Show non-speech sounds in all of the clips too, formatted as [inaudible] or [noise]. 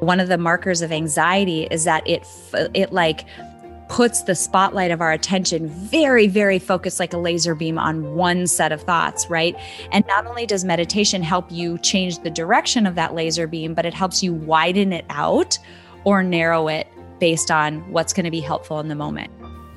One of the markers of anxiety is that it it like puts the spotlight of our attention very, very focused like a laser beam on one set of thoughts, right? And not only does meditation help you change the direction of that laser beam, but it helps you widen it out or narrow it based on what's going to be helpful in the moment.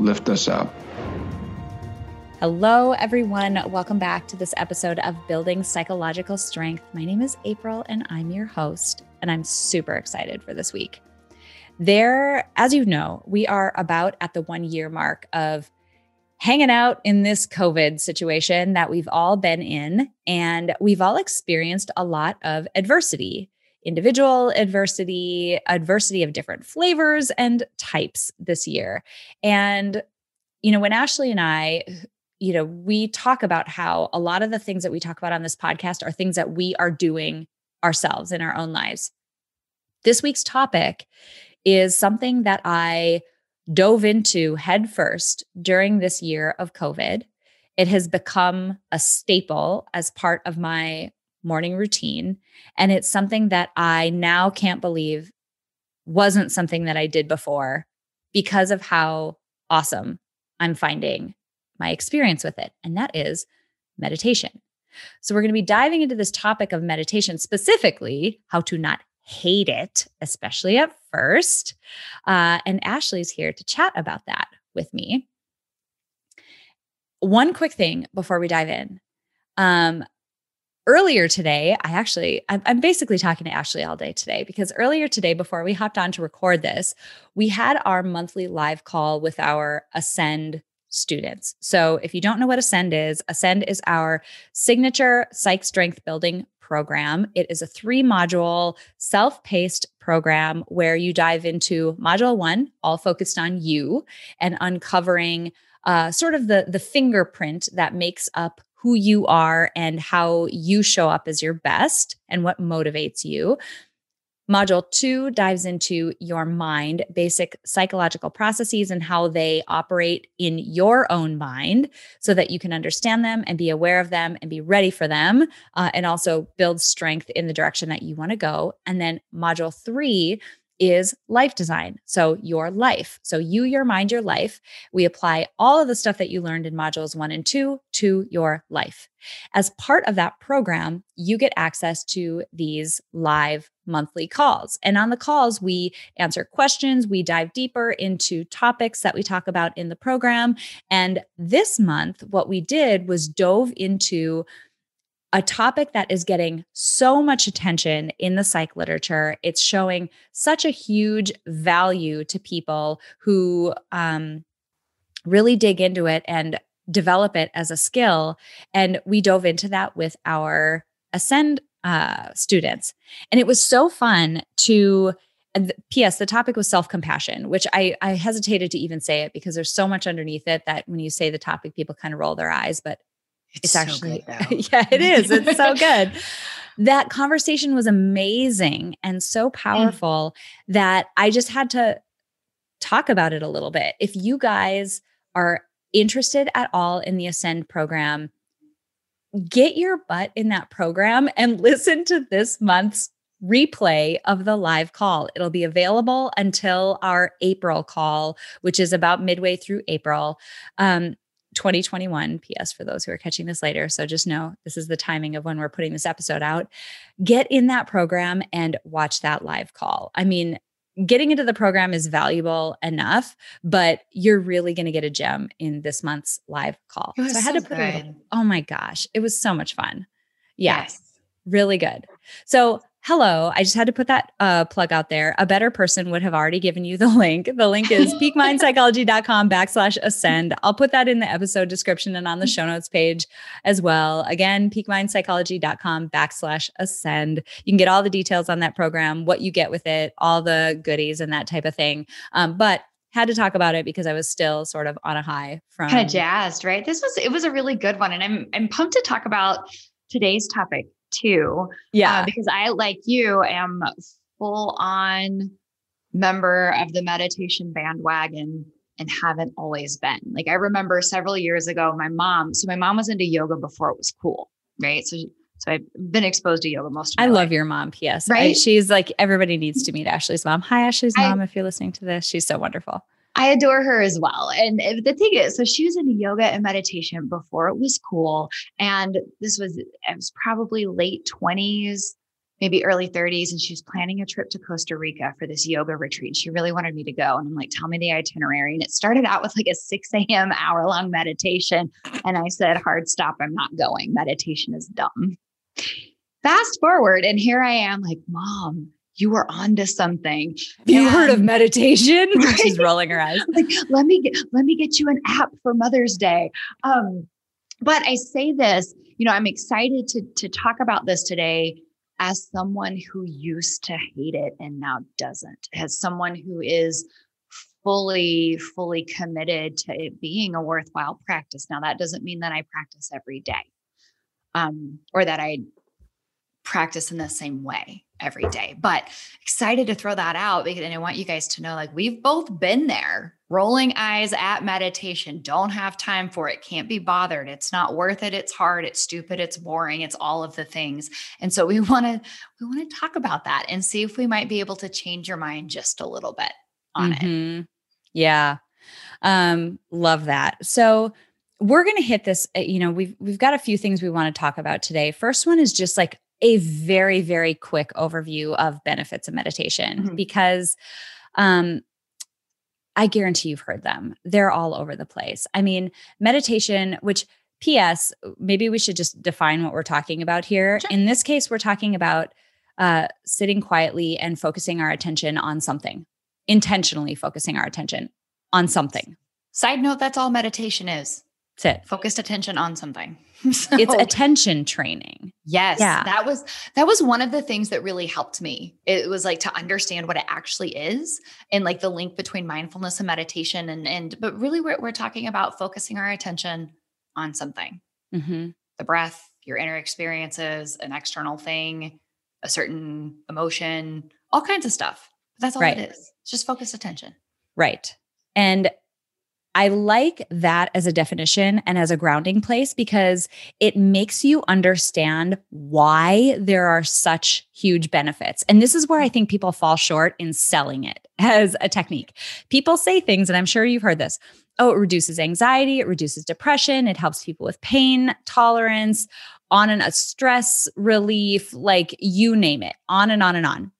lift us up. Hello, everyone. Welcome back to this episode of Building Psychological Strength. My name is April and I'm your host, and I'm super excited for this week. There, as you know, we are about at the one year mark of hanging out in this COVID situation that we've all been in. And we've all experienced a lot of adversity individual adversity, adversity of different flavors and types this year. And, you know, when Ashley and I, you know, we talk about how a lot of the things that we talk about on this podcast are things that we are doing ourselves in our own lives. This week's topic is something that I dove into headfirst during this year of COVID. It has become a staple as part of my morning routine. And it's something that I now can't believe wasn't something that I did before because of how awesome I'm finding my experience with it. And that is meditation. So, we're going to be diving into this topic of meditation, specifically how to not hate it, especially at first. Uh, and Ashley's here to chat about that with me. One quick thing before we dive in. Um, earlier today, I actually, I'm basically talking to Ashley all day today because earlier today, before we hopped on to record this, we had our monthly live call with our Ascend students. So if you don't know what Ascend is, Ascend is our signature psych strength building program. It is a three module, self paced program where you dive into module one, all focused on you and uncovering uh, sort of the, the fingerprint that makes up who you are and how you show up as your best and what motivates you. Module two dives into your mind, basic psychological processes and how they operate in your own mind so that you can understand them and be aware of them and be ready for them, uh, and also build strength in the direction that you want to go. And then module three is life design. So, your life. So, you, your mind, your life. We apply all of the stuff that you learned in modules one and two to your life. As part of that program, you get access to these live monthly calls. And on the calls, we answer questions, we dive deeper into topics that we talk about in the program. And this month, what we did was dove into a topic that is getting so much attention in the psych literature. It's showing such a huge value to people who um, really dig into it and develop it as a skill. And we dove into that with our Ascend uh, students. And it was so fun to. P.S. The topic was self compassion, which I, I hesitated to even say it because there's so much underneath it that when you say the topic, people kind of roll their eyes. But it's, it's actually, [laughs] yeah, it [laughs] is. It's so good. that conversation was amazing and so mm. powerful mm. that I just had to talk about it a little bit. If you guys are interested at all in the Ascend program, get your butt in that program and [laughs] listen to this month's replay of the live call. It'll be available until our April call, which is about midway through April. Um, 2021 ps for those who are catching this later so just know this is the timing of when we're putting this episode out get in that program and watch that live call i mean getting into the program is valuable enough, but you're really going to get a gem in this month's live call. So I had so to put a little, oh my gosh, it was so much fun. Yeah, Yes. really good. So hello, I just had to put that uh, plug out there. A better person would have already given you the [laughs] link. The link is [laughs] peakmindpsychology.com backslash ascend. I'll put that in the episode description and on the show notes page as well. Again, peakmindpsychology.com backslash ascend. You can get all the details on that program, what you get with it, all the goodies and that type of thing. Um, but had to talk about it because I was still sort of on a high from kind of jazzed, right? This was it was a really good one, and I'm I'm pumped to talk about today's topic too. yeah. uh, because I, like you, am full on member of the meditation bandwagon and haven't always been. Like I remember several years ago, my mom. So my mom was into yoga before it was cool, right? So so I've been exposed to yoga most. Of I my love your mom. P.S. I- Right? she's like everybody needs to meet Ashley's mom. Hi, Ashley's I- mom. if you're listening to this, she's so wonderful. I adore her as well. And uh, the thing is, so she was into yoga and meditation before it was cool. And this was, it was probably late 20s, maybe early 30s. And she was planning a trip to Costa Rica for this yoga retreat. She really wanted me to go. And I'm like, tell me the itinerary. And it started out with like a 6 a.m. hour long meditation. And I said, hard stop, I'm not going. Meditation is dumb. Fast forward, and here I am, like, mom, you were onto something. You heard of And- meditation? [laughs] she's rolling her eyes. like let me get let me get you an app for mother's day um but i say this you know i'm excited to to talk about this today as someone who used to hate it and now doesn't as someone who is fully fully committed to it being a worthwhile practice now that doesn't mean that i practice every day um or that i practice in the same way every day. But excited to throw that out because and I want you guys to know like we've both been there. Rolling eyes at meditation, don't have time for it, can't be bothered. It's not worth it. It's hard, it's stupid, it's boring, it's all of the things. And so we want to we want to talk about that and see if we might be able to change your mind just a little bit on it. Mhm. Yeah. Um, love that. So we're going to hit this, uh, you know, we've we've got a few things we want to talk about today. First one is just like a very very quick overview of benefits of meditation Mhm. because um I guarantee you've heard them. They're all over the place. I mean, meditation, which PS, maybe we should just define what we're talking about here. Sure. In this case, we're talking about uh, sitting quietly and focusing our attention on something, intentionally focusing our attention on something. Side note, that's all meditation is. That's it. Focused attention on something. [laughs] It's attention training. Yes. Yeah. That was that was one of the things that really helped me. It was like to understand what it actually is and like the link between mindfulness and meditation and and but really we're we're talking about focusing our attention on something. Mhm. The breath, your inner experiences, an external thing, a certain emotion, all kinds of stuff. But that's all Right. it is. It's just focused attention. Right. And I like that as a definition and as a grounding place because it makes you understand why there are such huge benefits. And this is where I think people fall short in selling it [laughs] as a technique. People say things, and I'm sure you've heard this oh, it reduces anxiety, it reduces depression, it helps people with pain tolerance, on and a stress relief, like you name it, on and on and on.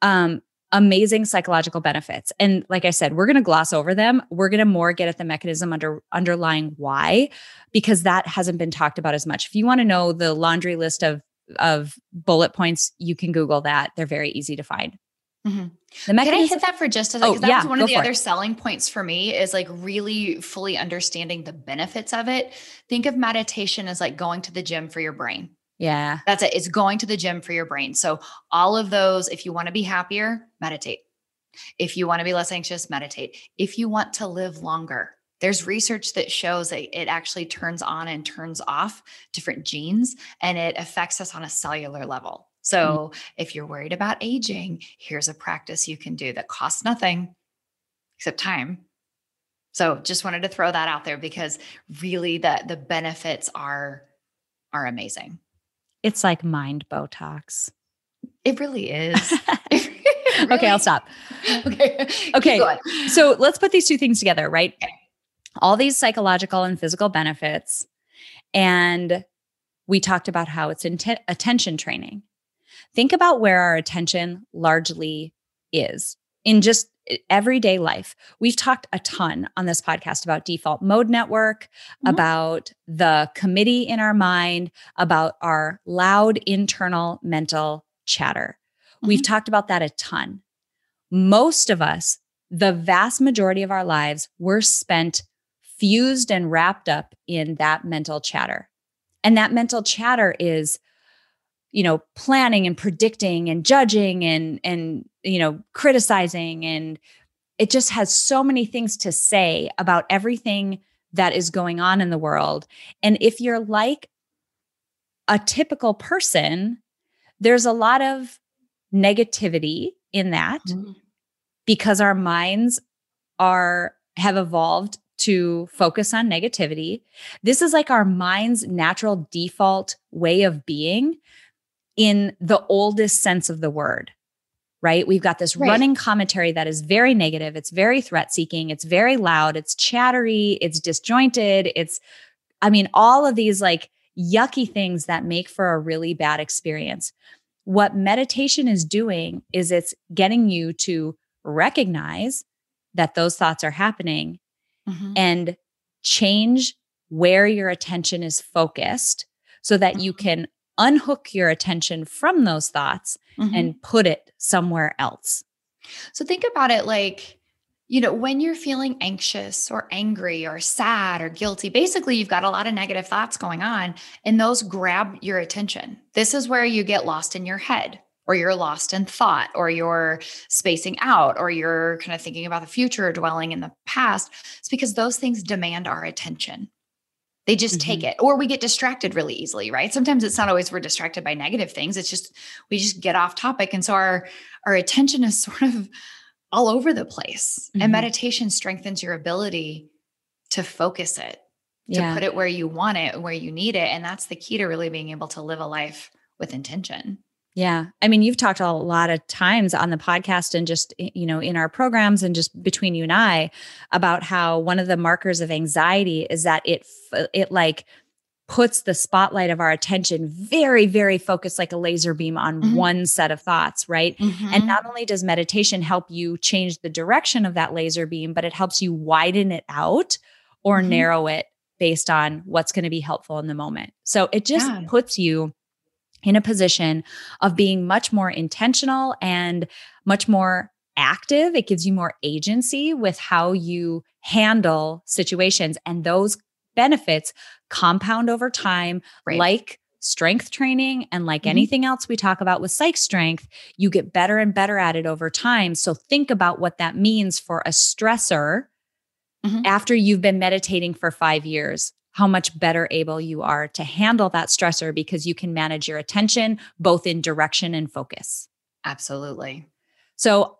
Um, amazing psychological benefits. And like I said, we're going to gloss over them. We're going to more get at the mechanism under underlying why because that hasn't been talked about as much. If you want to know the laundry list of of bullet points, you can google that. They're very easy to find. Mhm. The Can I mechanism hit that for just a Oh, second? 'Cause that yeah, was one of the other it. selling points for me is like really fully understanding the benefits of it. Think of meditation as like going to the gym for your brain. Yeah. That's it. It's going to the gym for your brain. So all of those, if you want to be happier, meditate. If you want to be less anxious, meditate. If you want to live longer, there's research that shows that it actually turns on and turns off different genes and it affects us on a cellular level. Mm. So if you're worried about aging, here's a practice you can do that costs nothing except time. So just wanted to throw that out there because really the the benefits are are amazing. It's like mind Botox. It really [laughs] is. [laughs] Okay, I'll stop. [laughs] Okay. Okay. So let's put these two things together, right? All these psychological and physical benefits. And we talked about how it's inten- attention training. Think about where our attention largely is in just everyday life. We've talked a ton on this podcast about default mode network, mm-hmm. about the committee in our mind, about our loud internal mental chatter. Mm-hmm. We've talked about that a ton. Most of us, the vast majority of our lives, were spent fused and wrapped up in that mental chatter. And that mental chatter is you know planning and predicting and judging and and you know criticizing and it just has so many things to say about everything that is going on in the world and if you're like a typical person there's a lot of negativity in that mm-hmm. because our minds are have evolved to focus on negativity. This is like our mind's natural default way of being in the oldest sense of the word, right? We've got this right. running commentary that is very negative. It's very threat seeking. It's very loud. It's chattery. It's disjointed. It's, I mean, all of these like yucky things that make for a really bad experience. What meditation is doing is it's getting you to recognize that those thoughts are happening mm-hmm. and change where your attention is focused so that you mm-hmm. can unhook your attention from those thoughts mm-hmm. and put it somewhere else. So think about it like, you know, when you're feeling anxious or angry or sad or guilty, basically you've got a lot of negative thoughts going on and those grab your attention. This is where you get lost in your head or you're lost in thought or you're spacing out or you're kind of thinking about the future or dwelling in the past. It's because those things demand our attention. They just mm-hmm. take it, or we get distracted really easily, right? Sometimes it's not always we're distracted by negative things. It's just we just get off topic. And so our our attention is [laughs] sort of all over the place. Mm-hmm. And meditation strengthens your ability to focus it, to yeah. put it where you want it, where you need it. And that's the key to really being able to live a life with intention. Yeah. I mean, you've talked a lot of times on the podcast and just, you know, in our programs and just between you and I about how one of the markers of anxiety is that it, it like puts the spotlight of our attention very, very focused like a laser beam on mm-hmm. one set of thoughts, right? Mm-hmm. And not only does meditation help you change the direction of that laser beam, but it helps you widen it out or mm-hmm. narrow it based on what's going to be helpful in the moment. So it just yeah. puts you in a position of being much more intentional and much more active. It gives you more agency with how you handle situations. And those benefits compound over time, right. like strength training and like mm-hmm. anything else we talk about with psych strength, you get better and better at it over time. So think about what that means for a stressor mm-hmm. after you've been meditating for five years how much better able you are to handle that stressor because you can manage your attention both in direction and focus. Absolutely. So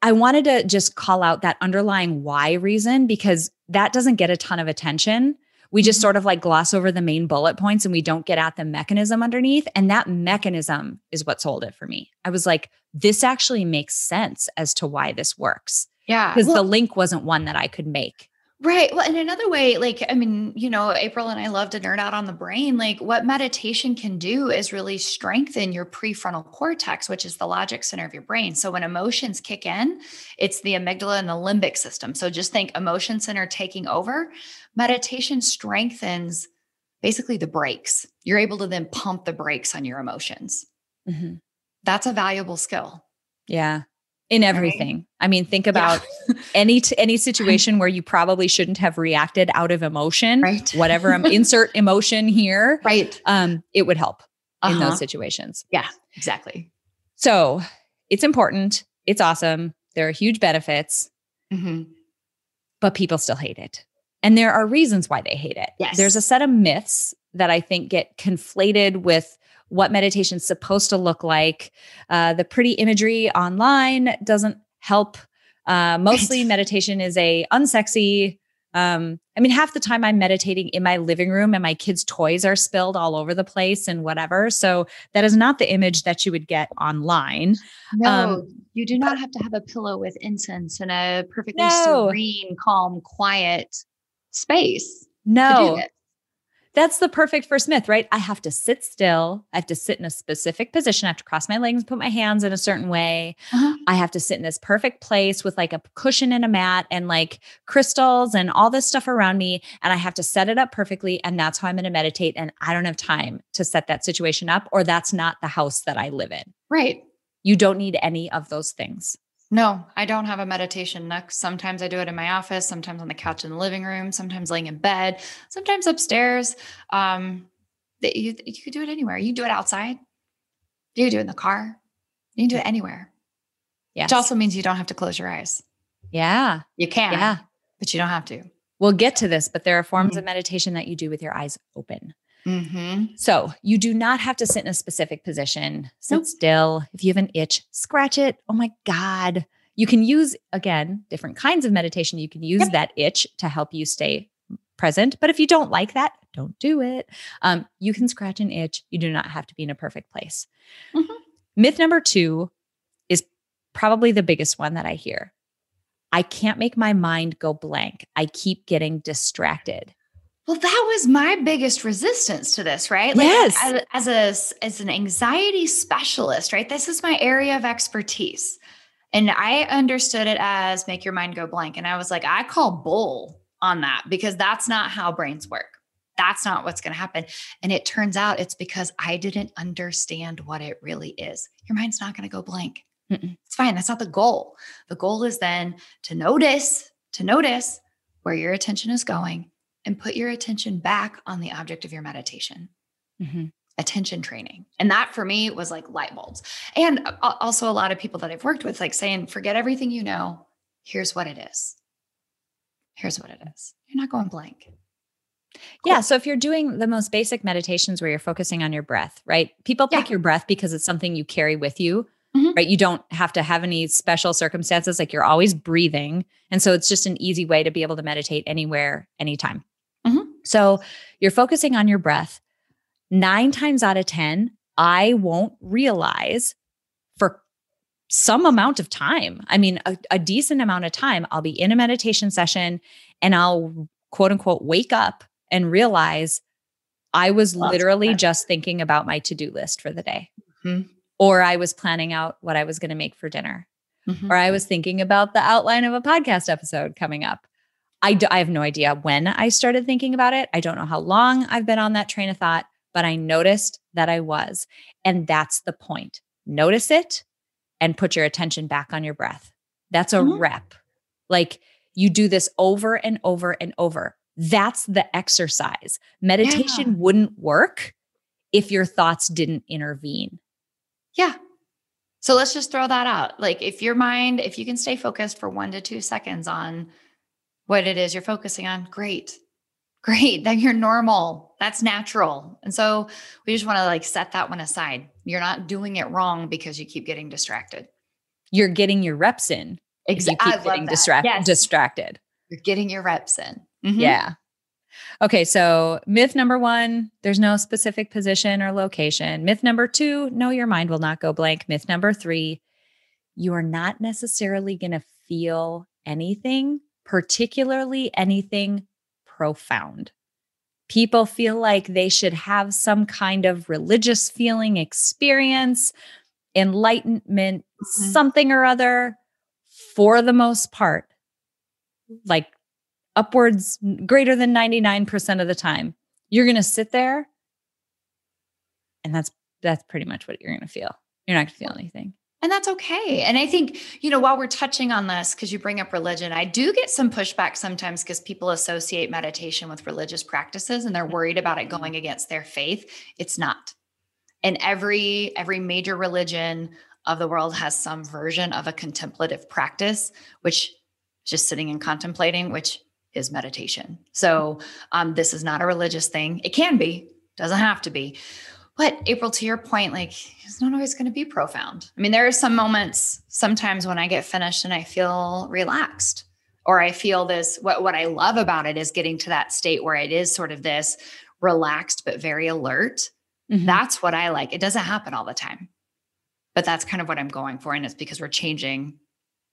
I wanted to just call out that underlying why reason because that doesn't get a ton of attention. We just mm-hmm. sort of like gloss over the main bullet points and we don't get at the mechanism underneath. And that mechanism is what sold it for me. I was like, this actually makes sense as to why this works. Yeah. Because well, the link wasn't one that I could make. Right. Well, in another way, like, I mean, you know, April and I love to nerd out on the brain. Like, what meditation can do is really strengthen your prefrontal cortex, which is the logic center of your brain. So, when emotions kick in, it's the amygdala and the limbic system. So, just think emotion center taking over. Meditation strengthens basically the brakes. You're able to then pump the brakes on your emotions. Mm-hmm. That's a valuable skill. Yeah in everything. Right. I mean, think about yeah. any t- any situation where you probably shouldn't have reacted out of emotion, right? Whatever um, insert emotion here, [laughs] right? Um, it would help uh-huh. in those uh-huh. situations. Yeah, exactly. So it's important. It's awesome. There are huge benefits, mm-hmm. but people still hate it, and there are reasons why they hate it. Yes, there's a set of myths that I think get conflated with what meditation's supposed to look like. Uh, the pretty imagery online doesn't help. Uh, mostly, meditation is a unsexy. Um, I mean, half the time I'm meditating in my living room and my kids' toys are spilled all over the place and whatever. So that is not the image that you would get online. No, um, you do not have to have a pillow with incense and a perfectly no. serene, calm, quiet space. No, that's the perfect for Smith, right? I have to sit still. I have to sit in a specific position. I have to cross my legs and put my hands in a certain way. Uh-huh. I have to sit in this perfect place with like a cushion and a mat and like crystals and all this stuff around me. And I have to set it up perfectly. And that's how I'm going to meditate. And I don't have time to set that situation up, or that's not the house that I live in. Right. You don't need any of those things. No, I don't have a meditation nook. Sometimes I do it in my office, sometimes on the couch in the living room, sometimes laying in bed, sometimes upstairs. Um, you, you could do it anywhere. You do it outside. You can do it in the car. You can do it anywhere. Yes. Which also means you don't have to close your eyes. yeah. You can, Yeah. but you don't have to. We'll get to this, but there are forms Mhm. of meditation that you do with your eyes open. Mm-hmm. So you do not have to sit in a specific position. Sit Nope. still. If you have an itch, scratch it. Oh my God. You can use, again, different kinds of meditation. You can use Yep. that itch to help you stay present. But if you don't like that, don't do it. Um, you can scratch an itch. You do not have to be in a perfect place. Mhm. Myth number two is probably the biggest one that I hear. I can't make my mind go blank. I keep getting distracted. Well, that was my biggest resistance to this, right? Yes. As, as a as an anxiety specialist, right? This is my area of expertise. And I understood it as make your mind go blank. And I was like, I call bull on that because that's not how brains work. That's not what's going to happen. And it turns out it's because I didn't understand what it really is. Your mind's not going to go blank. Mm-mm. It's fine. That's not the goal. The goal is then to notice, to notice where your attention is going and put your attention back on the object of your meditation Mhm. attention training and that for me was like light bulbs and also a lot of people that i've worked with like saying forget everything you know here's what it is here's what it is you're not going blank Yeah. So if you're doing the most basic meditations where you're focusing on your breath, right? People pick Yeah. your breath because it's something you carry with you, Mhm. right? You don't have to have any special circumstances. Like you're always breathing. And so it's just an easy way to be able to meditate anywhere, anytime. So you're focusing on your breath. Nine times out of 10, I won't realize for some amount of time. I mean, a, a decent amount of time, I'll be in a meditation session and I'll quote unquote wake up and realize I was literally just thinking about my to do list for the day. Mhm. Or I was planning out what I was going to make for dinner. Mhm. Or I was thinking about the outline of a podcast episode coming up. I, do, I have no idea when I started thinking about it. I don't know how long I've been on that train of thought, but I noticed that I was. And that's the point. Notice it and put your attention back on your breath. That's a Mhm. rep. Like you do this over and over and over. That's the exercise. Meditation wouldn't work if your thoughts didn't intervene. Yeah. So let's just throw that out. Like if your mind, if you can stay focused for one to two seconds on what it is you're focusing on, great. Great. [laughs] Then you're normal. That's natural. And so we just want to like set that one aside. You're not doing it wrong because you keep getting distracted. You're getting your reps in. Exactly. you I keep love getting distract- Yes. distracted. You're getting your reps in. Mhm. Yeah. Okay, so myth number one, there's no specific position or location. Myth number two, no, your mind will not go blank. Myth number three, you are not necessarily going to feel anything, particularly anything profound. People feel like they should have some kind of religious feeling experience, enlightenment, Mhm. something or other. For the most part, like upwards greater than 99% of the time you're going to sit there and that's that's pretty much what you're going to feel you're not going to feel anything And that's okay. And I think, you know, while we're touching on this, because you bring up religion, I do get some pushback sometimes because people associate meditation with religious practices and they're worried about it going against their faith. It's not. And every every major religion of the world has some version of a contemplative practice, which just sitting and contemplating, which is meditation. So um, this is not a religious thing. It can be, doesn't have to be. But April, to your point, like it's not always going to be profound. I mean, there are some moments sometimes when I get finished and I feel relaxed, or I feel this. What what I love about it is getting to that state where it is sort of this relaxed but very alert. Mm-hmm. That's what I like. It doesn't happen all the time, but that's kind of what I'm going for, and it's because we're changing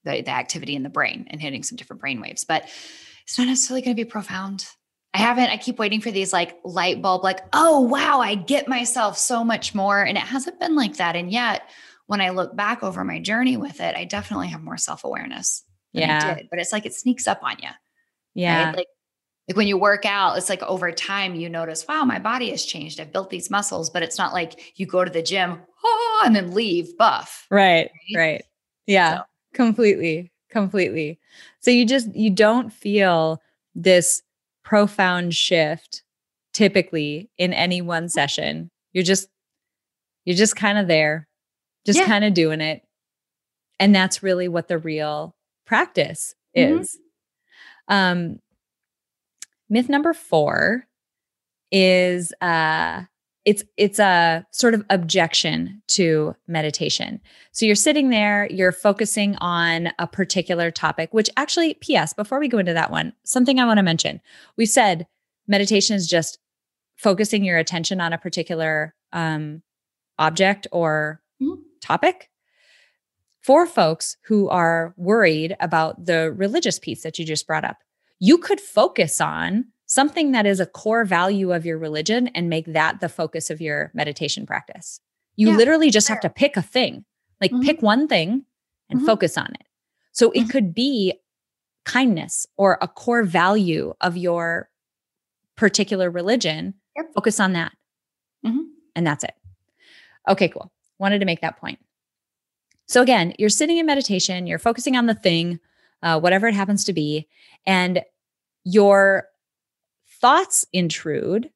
the the activity in the brain and hitting some different brain waves. But it's not necessarily going to be profound. I haven't, I keep waiting for these like light bulb, like, oh, wow, I get myself so much more. And it hasn't been like that. And yet, when I look back over my journey with it, I definitely have more self awareness. Yeah. But it's like it sneaks up on you. Yeah. Right? Like, like when you work out, it's like over time you notice, wow, my body has changed. I've built these muscles, but it's not like you go to the gym oh, and then leave buff. Right. Right. right. Yeah. So. Completely. Completely. So you just, you don't feel this profound shift typically in any one session. You're just, you're just kind of there, just yeah. kind of doing it. And that's really what the real practice mm-hmm. is. Um, myth number four is uh it's it's a sort of objection to meditation. So you're sitting there, you're focusing on a particular topic, which actually PS before we go into that one, something I want to mention. We said meditation is just focusing your attention on a particular um, object or mm-hmm. topic. For folks who are worried about the religious piece that you just brought up, you could focus on something that is a core value of your religion and make that the focus of your meditation practice. You yeah, literally just sure. have to pick a thing, like mm-hmm. pick one thing and mm-hmm. focus on it. So it mm-hmm. could be kindness or a core value of your particular religion. Yep. Focus on that. Mm-hmm. And that's it. Okay, cool. Wanted to make that point. So again, you're sitting in meditation, you're focusing on the thing, uh, whatever it happens to be, and your thoughts intrude.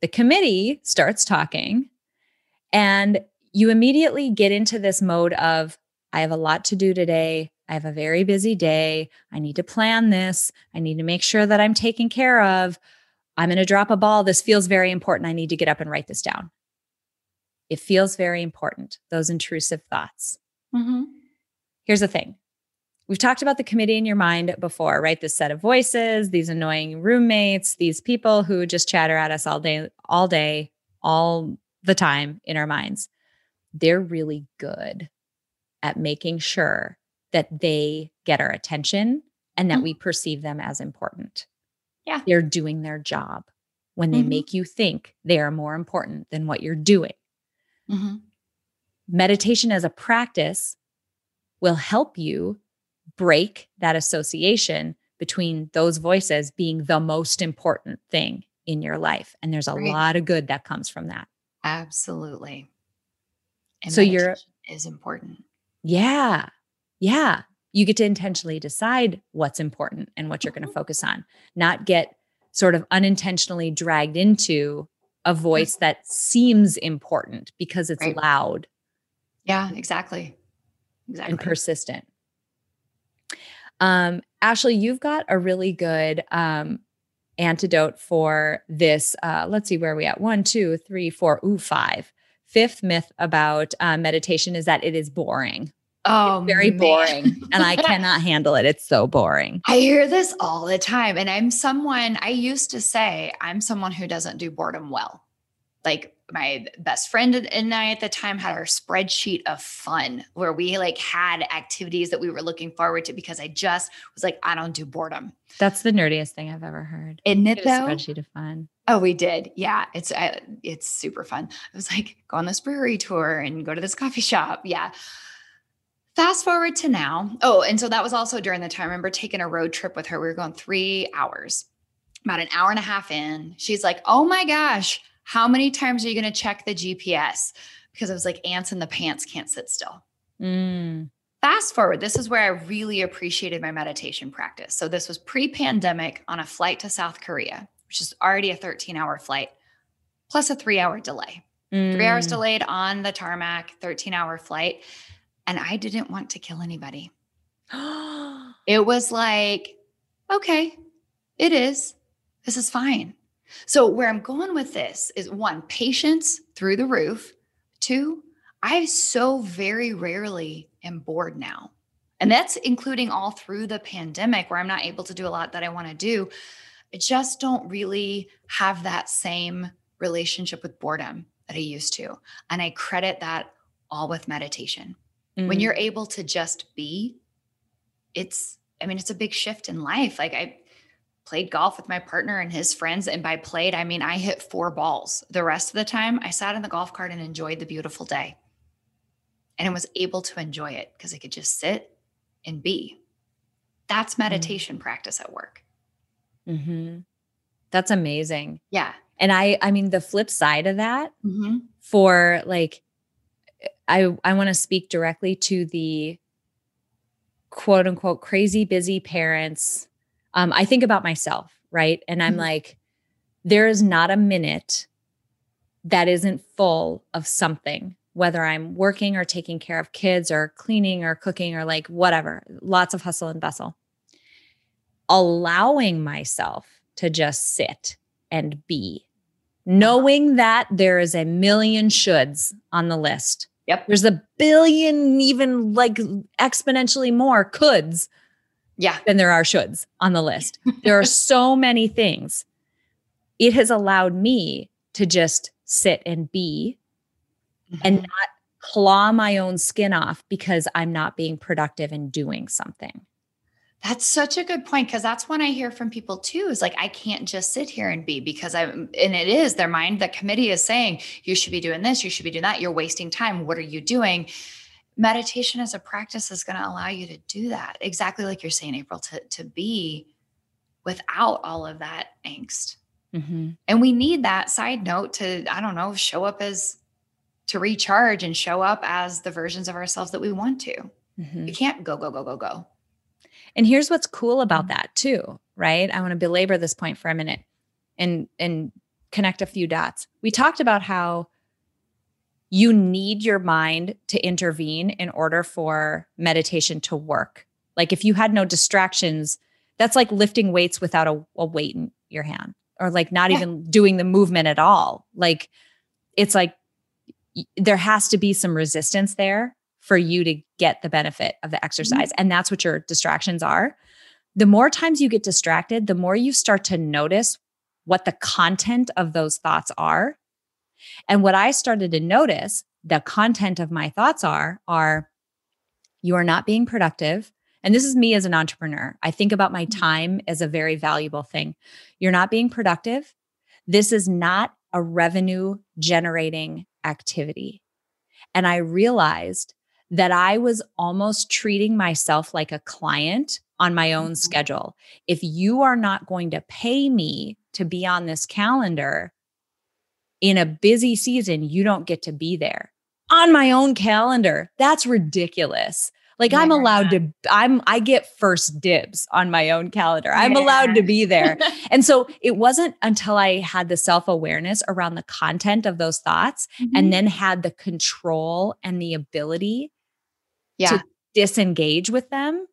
The committee starts talking, and you immediately get into this mode of, I have a lot to do today. I have a very busy day. I need to plan this. I need to make sure that I'm taken care of. I'm going to drop a ball. This feels very important. I need to get up and write this down. It feels very important, those intrusive thoughts. Mm-hmm. Here's the thing we've talked about the committee in your mind before, right? This set of voices, these annoying roommates, these people who just chatter at us all day, all day, all the time in our minds. They're really good at making sure that they get our attention and that mm-hmm. we perceive them as important. Yeah. They're doing their job when they mm-hmm. make you think they are more important than what you're doing. Mm-hmm. Meditation as a practice will help you break that association between those voices being the most important thing in your life. And there's a right. lot of good that comes from that. Absolutely. And so you're is important. Yeah. Yeah. You get to intentionally decide what's important and what you're going to mm-hmm. focus on, not get sort of unintentionally dragged into a voice that seems important because it's right. loud. Yeah, exactly. Exactly. And persistent. Um, Ashley, you've got a really good um, antidote for this. Uh, let's see where are we at. One, two, three, four, ooh, five. Fifth myth about uh, meditation is that it is boring. Oh, it's very man. boring. and I [laughs] cannot handle it. It's so boring. I hear this all the time. And I'm someone, I used to say, I'm someone who doesn't do boredom well. Like my best friend and I at the time had our spreadsheet of fun where we like had activities that we were looking forward to because I just was like, I don't do boredom. That's the nerdiest thing I've ever heard. Isn't it though? Spreadsheet of fun. Oh, we did. Yeah, it's uh, it's super fun. It was like go on this brewery tour and go to this coffee shop. Yeah. Fast forward to now. Oh, and so that was also during the time. I remember taking a road trip with her. We were going three hours. About an hour and a half in, she's like, "Oh my gosh, how many times are you going to check the GPS? Because I was like, ants in the pants can't sit still. Mm. Fast forward, this is where I really appreciated my meditation practice. So, this was pre pandemic on a flight to South Korea, which is already a 13 hour flight, plus a three hour delay. Mm. Three hours mm. delayed on the tarmac, 13 hour flight. And I didn't want to kill anybody. [gasps] it was like, okay, it is. This is fine. So, where I'm going with this is one, patience through the roof. Two, I so very rarely am bored now. And that's including all through the pandemic where I'm not able to do a lot that I want to do. I just don't really have that same relationship with boredom that I used to. And I credit that all with meditation. Mm. When you're able to just be, it's, I mean, it's a big shift in life. Like I, played golf with my partner and his friends. And by played, I mean I hit four balls. The rest of the time, I sat in the golf cart and enjoyed the beautiful day. And I was able to enjoy it because I could just sit and be. That's Mm-hmm. meditation practice at work. Mhm. That's amazing. Yeah. And I I mean the flip side of that Mm-hmm. for like I I want to speak directly to the quote unquote crazy busy parents. Um I think about myself, right? And I'm Mhm. like there is not a minute that isn't full of something whether I'm working or taking care of kids or cleaning or cooking or like whatever, lots of hustle and bustle. Allowing myself to just sit and be, knowing that there is a million shoulds on the list. Yep. There's a billion, even like exponentially more coulds Yeah. than there are shoulds on the list. There are so [laughs] many things. It has allowed me to just sit and be and Mhm. not claw my own skin off because I'm not being productive and doing something. That's such a good point because that's when I hear from people too is like, I can't just sit here and be because I'm, and it is their mind, the committee is saying, you should be doing this, you should be doing that, you're wasting time. What are you doing? Meditation as a practice is going to allow you to do that. Exactly like you're saying, April, to, to be without all of that angst. Mm-hmm. And we need that side note to, I don't know, show up as to recharge and show up as the versions of ourselves that we want to. Mm-hmm. You can't go, go, go, go, go. And here's what's cool Mm-hmm. about that too, right? I want to belabor this point for a minute and and connect a few dots. We talked about how you need your mind to intervene in order for meditation to work. Like if you had no distractions, that's like lifting weights without a, a weight in your hand or like not Yeah. even doing the movement at all. Like it's like there has to be some resistance there for you to get the benefit of the mm-hmm. exercise. And that's what your distractions are. The more times you get distracted, the more you start to notice what the content of those thoughts are. And what I started to notice the content of my thoughts are are you are not being productive. And this is me as an entrepreneur. I think about my time as a very valuable thing. You're not being productive. This is not a revenue generating activity. And I realized that I was almost treating myself like a client on my own Mhm. schedule. If you are not going to pay me to be on this calendar in a busy season, you don't get to be there on my own calendar. That's ridiculous. Like I'm allowed to, I'm, I get first dibs on my own calendar. I'm allowed to be there. [laughs] And so it wasn't until I had the self awareness around the content of those thoughts Mm-hmm. and then had the control and the ability yeah, to disengage with them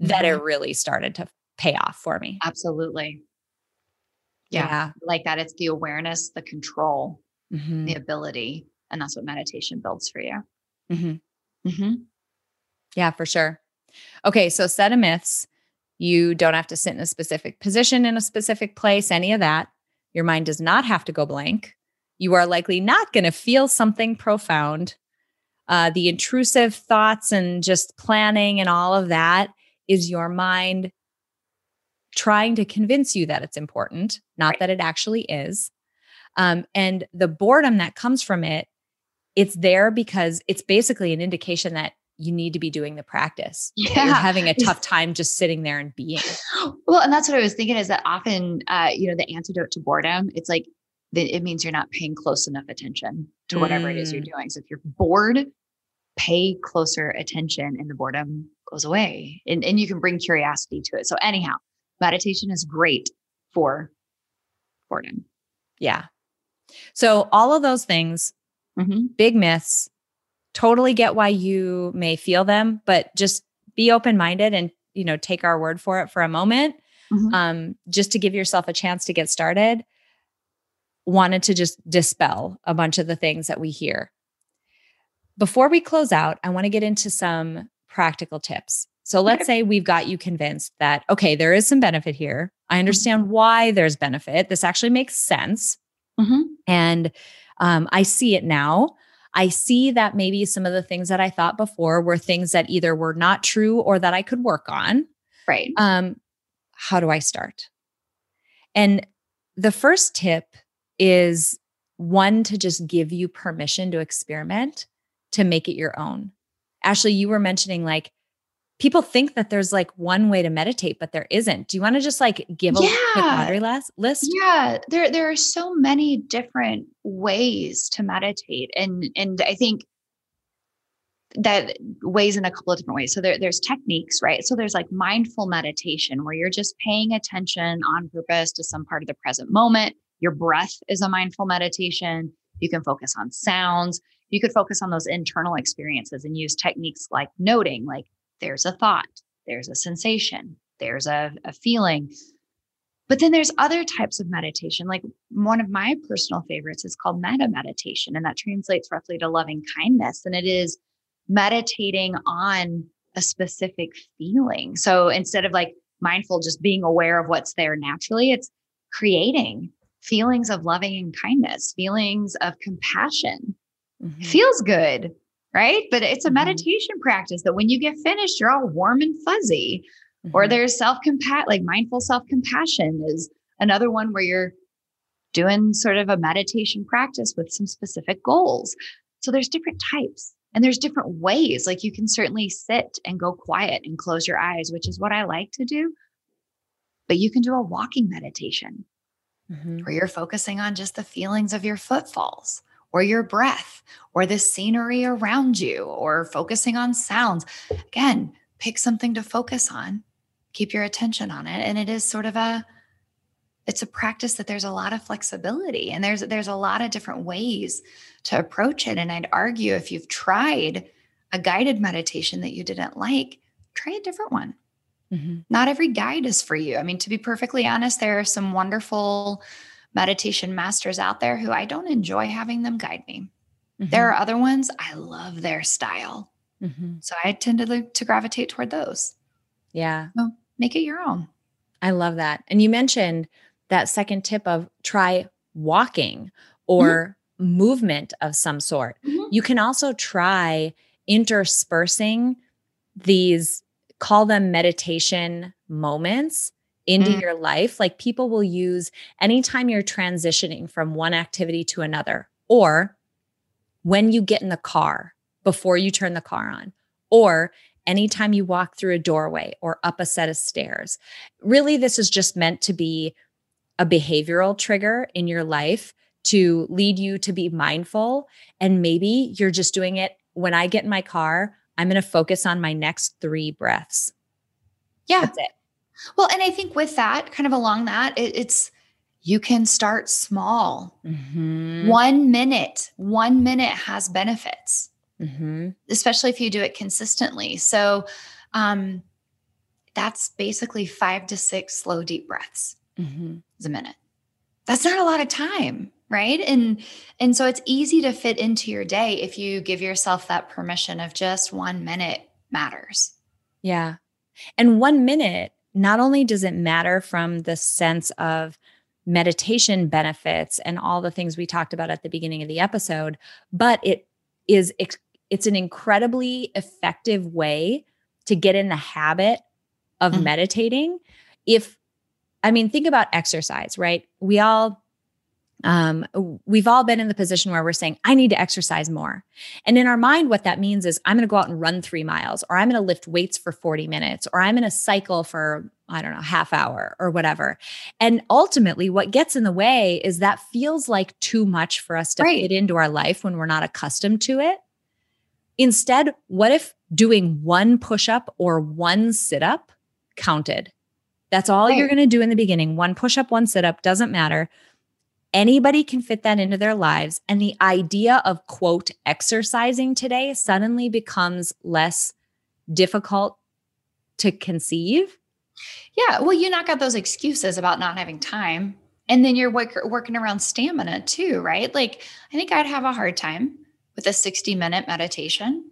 that Mhm. it really started to pay off for me. absolutely. Yeah. Like that. It's the awareness, the control, Mhm. the ability. And that's what meditation builds for you. Mhm. Mm-hmm. Yeah, for sure. Okay, so set of myths. You don't have to sit in a specific position in a specific place, any of that. Your mind does not have to go blank. You are likely not going to feel something profound. Uh, the intrusive thoughts and just planning and all of that is your mind trying to convince you that it's important, not Right. that it actually is. Um, and the boredom that comes from it, it's there because it's basically an indication that you need to be doing the practice. that [laughs] You're Yeah. having a tough time just sitting there and being. Well, and that's what I was thinking is that often, uh, you know, the antidote to boredom, it's like it means you're not paying close enough attention to whatever it is you're doing. So if you're bored, pay closer attention and the boredom goes away and, and you can bring curiosity to it. So anyhow, meditation is great for boredom. Yeah. So all of those things, Mm-hmm. big myths, totally get why you may feel them, but just be open-minded and, you know, take our word for it for a moment. Mhm. Um, just to give yourself a chance to get started. Wanted to just dispel a bunch of the things that we hear. Before we close out, I want to get into some practical tips. So let's say we've got you convinced that, okay, there is some benefit here. I understand why there's benefit. This actually makes sense. Mhm. And um, I see it now. I see that maybe some of the things that I thought before were things that either were not true or that I could work on. Right. Um, how do I start? And the first tip is one to just give you permission to experiment, to make it your own. Ashley, you were mentioning like people think that there's like one way to meditate, but there isn't. Do you want to just like give a quick Yeah. laundry list? Yeah, there there are so many different ways to meditate, and and I think that ways in a couple of different ways. So there, there's techniques, right? So there's like mindful meditation where you're just paying attention on purpose to some part of the present moment. Your breath is a mindful meditation. You can focus on sounds. You could focus on those internal experiences and use techniques like noting, like there's a thought, there's a sensation, there's a, a feeling. But then there's other types of meditation. Like one of my personal favorites is called metta meditation, and that translates roughly to loving kindness. And it is meditating on a specific feeling. So instead of like mindful, just being aware of what's there naturally, it's creating feelings of loving and kindness, feelings of compassion. Mhm. Feels good, right? But it's a Mhm. meditation practice that when you get finished, you're all warm and fuzzy or Mhm. there's self compassion like mindful self compassion is another one where you're doing sort of a meditation practice with some specific goals so there's different types and there's different ways like you can certainly sit and go quiet and close your eyes which is what i like to do but you can do a walking meditation Mhm. where you're focusing on just the feelings of your footfalls or your breath or the scenery around you or focusing on sounds. Again, pick something to focus on, keep your attention on it. And it is sort of a it's a practice that there's a lot of flexibility and there's there's a lot of different ways to approach it. And I'd argue if you've tried a guided meditation that you didn't like, try a different one Mhm. not every guide is for you. I mean, to be perfectly honest, there are some wonderful meditation masters out there who I don't enjoy having them guide me. There are other ones I love their style. Mhm. So I tend to, to gravitate toward those. Yeah. So make it your own. I love that. And you mentioned that second tip of try walking or movement of some sort. Mhm. You can also try interspersing these, call them meditation moments into Mm. your life. Like people will use anytime you're transitioning from one activity to another, or when you get in the car before you turn the car on, or anytime you walk through a doorway or up a set of stairs. Really, this is just meant to be a behavioral trigger in your life to lead you to be mindful. And maybe you're just doing it when I get in my car, I'm going to focus on my next three breaths. Yeah. That's it. Well, and I think with that, kind of along that, it, it's you can start small. Mhm. One minute, one minute has benefits. Mhm. especially if you do it consistently. So um, that's basically five to six slow, deep breaths Mhm. is a minute. That's not a lot of time, right? And and so it's easy to fit into your day if you give yourself that permission of just one minute matters. Yeah. And one minute, not only does it matter from the sense of meditation benefits and all the things we talked about at the beginning of the episode, but it is it's an incredibly effective way to get in the habit of Mhm. meditating. If I mean, think about exercise, right? We all um we've all been in the position where we're saying I need to exercise more. And in our mind, what that means is I'm going to go out and run three miles, or I'm going to lift weights for 40 minutes, or I'm going to cycle for, I don't know, half hour or whatever. And ultimately, what gets in the way is that feels like too much for us to Right. fit into our life when we're not accustomed to it. Instead, what if doing one push up or one sit up counted? That's all you're going to do in the beginning. One push up, one sit up, doesn't matter. Anybody can fit that into their lives. And the idea of, quote, exercising today suddenly becomes less difficult to conceive. Yeah. Well, you knock out those excuses about not having time. And then you're work- working around stamina too, right? Like, I think I'd have a hard time with a 60 minute meditation.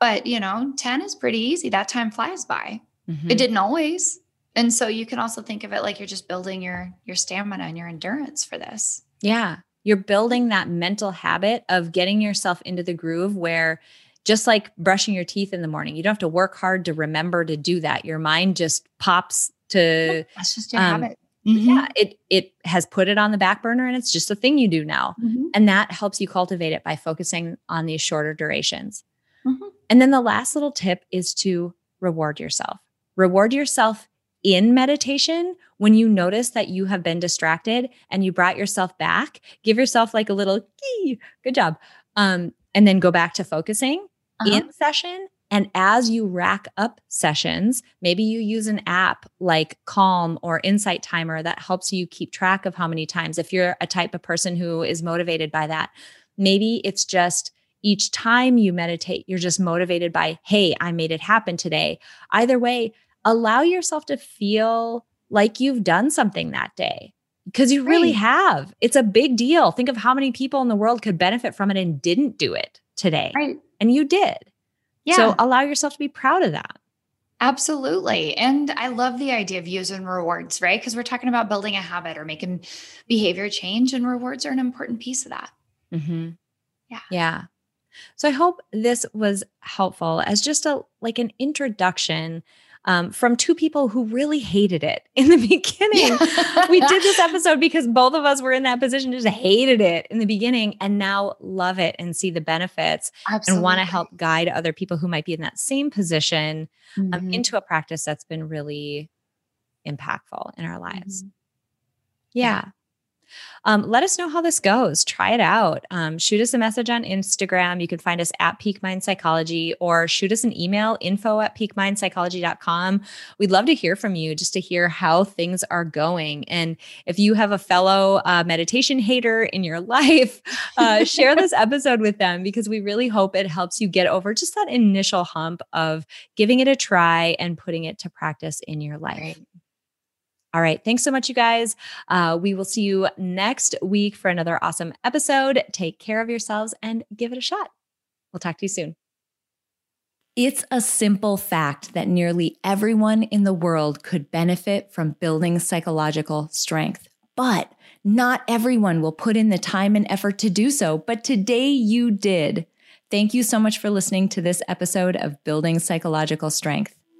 But, you know, 10 is pretty easy. That time flies by. Mhm. It didn't always. And so you can also think of it like you're just building your your stamina and your endurance for this. Yeah. You're building that mental habit of getting yourself into the groove where just like brushing your teeth in the morning, you don't have to work hard to remember to do that. Your mind just pops to That's just your Um, habit. Mm-hmm. Yeah, it it has put it on the back burner and it's just a thing you do now. Mhm. And that helps you cultivate it by focusing on these shorter durations. Mhm. And then the last little tip is to reward yourself. Reward yourself in meditation when you notice that you have been distracted and you brought yourself back. Give yourself like a little "Yee, good job. Um, and then go back to focusing Uh-huh. in session. And as you rack up sessions, maybe you use an app like Calm or Insight Timer that helps you keep track of how many times. If you're a type of person who is motivated by that, maybe it's just each time you meditate, you're just motivated by, hey, I made it happen today. Either way, allow yourself to feel like you've done something that day because you really have. It's a big deal. Think of how many people in the world could benefit from it and didn't do it today. Right. And you did. Yeah. So allow yourself to be proud of that. Absolutely. And I love the idea of using rewards, right? Because we're talking about building a habit or making behavior change, and rewards are an important piece of that. Mm-hmm. Yeah. Yeah. So I hope this was helpful as just a like an introduction um, from two people who really hated it in the [laughs] beginning. we did this episode because both of us were in that position, just hated it in the beginning, and now love it and see the benefits and want to help guide other people who might be in that same position um, Mhm. into a practice that's been really impactful in our lives. Mhm. Yeah. Um, let us know how this goes. Try it out. Um, shoot us a message on Instagram. You can find us at Peak Mind Psychology or shoot us an email info at peakmindpsychology.com. We'd love to hear from you just to hear how things are going. And if you have a fellow uh, meditation hater in your [laughs] life, uh, share this [laughs] episode with them because we really hope it helps you get over just that initial hump of giving it a try and putting it to practice in your life. Right. All right. Thanks so much, you guys. Uh, we will see you next week for another awesome episode. Take care of yourselves and give it a shot. We'll talk to you soon. It's a simple fact that nearly everyone in the world could benefit from building psychological strength, but not everyone will put in the time and effort to do so. But today you did. Thank you so much for listening to this episode of Building Psychological Strength.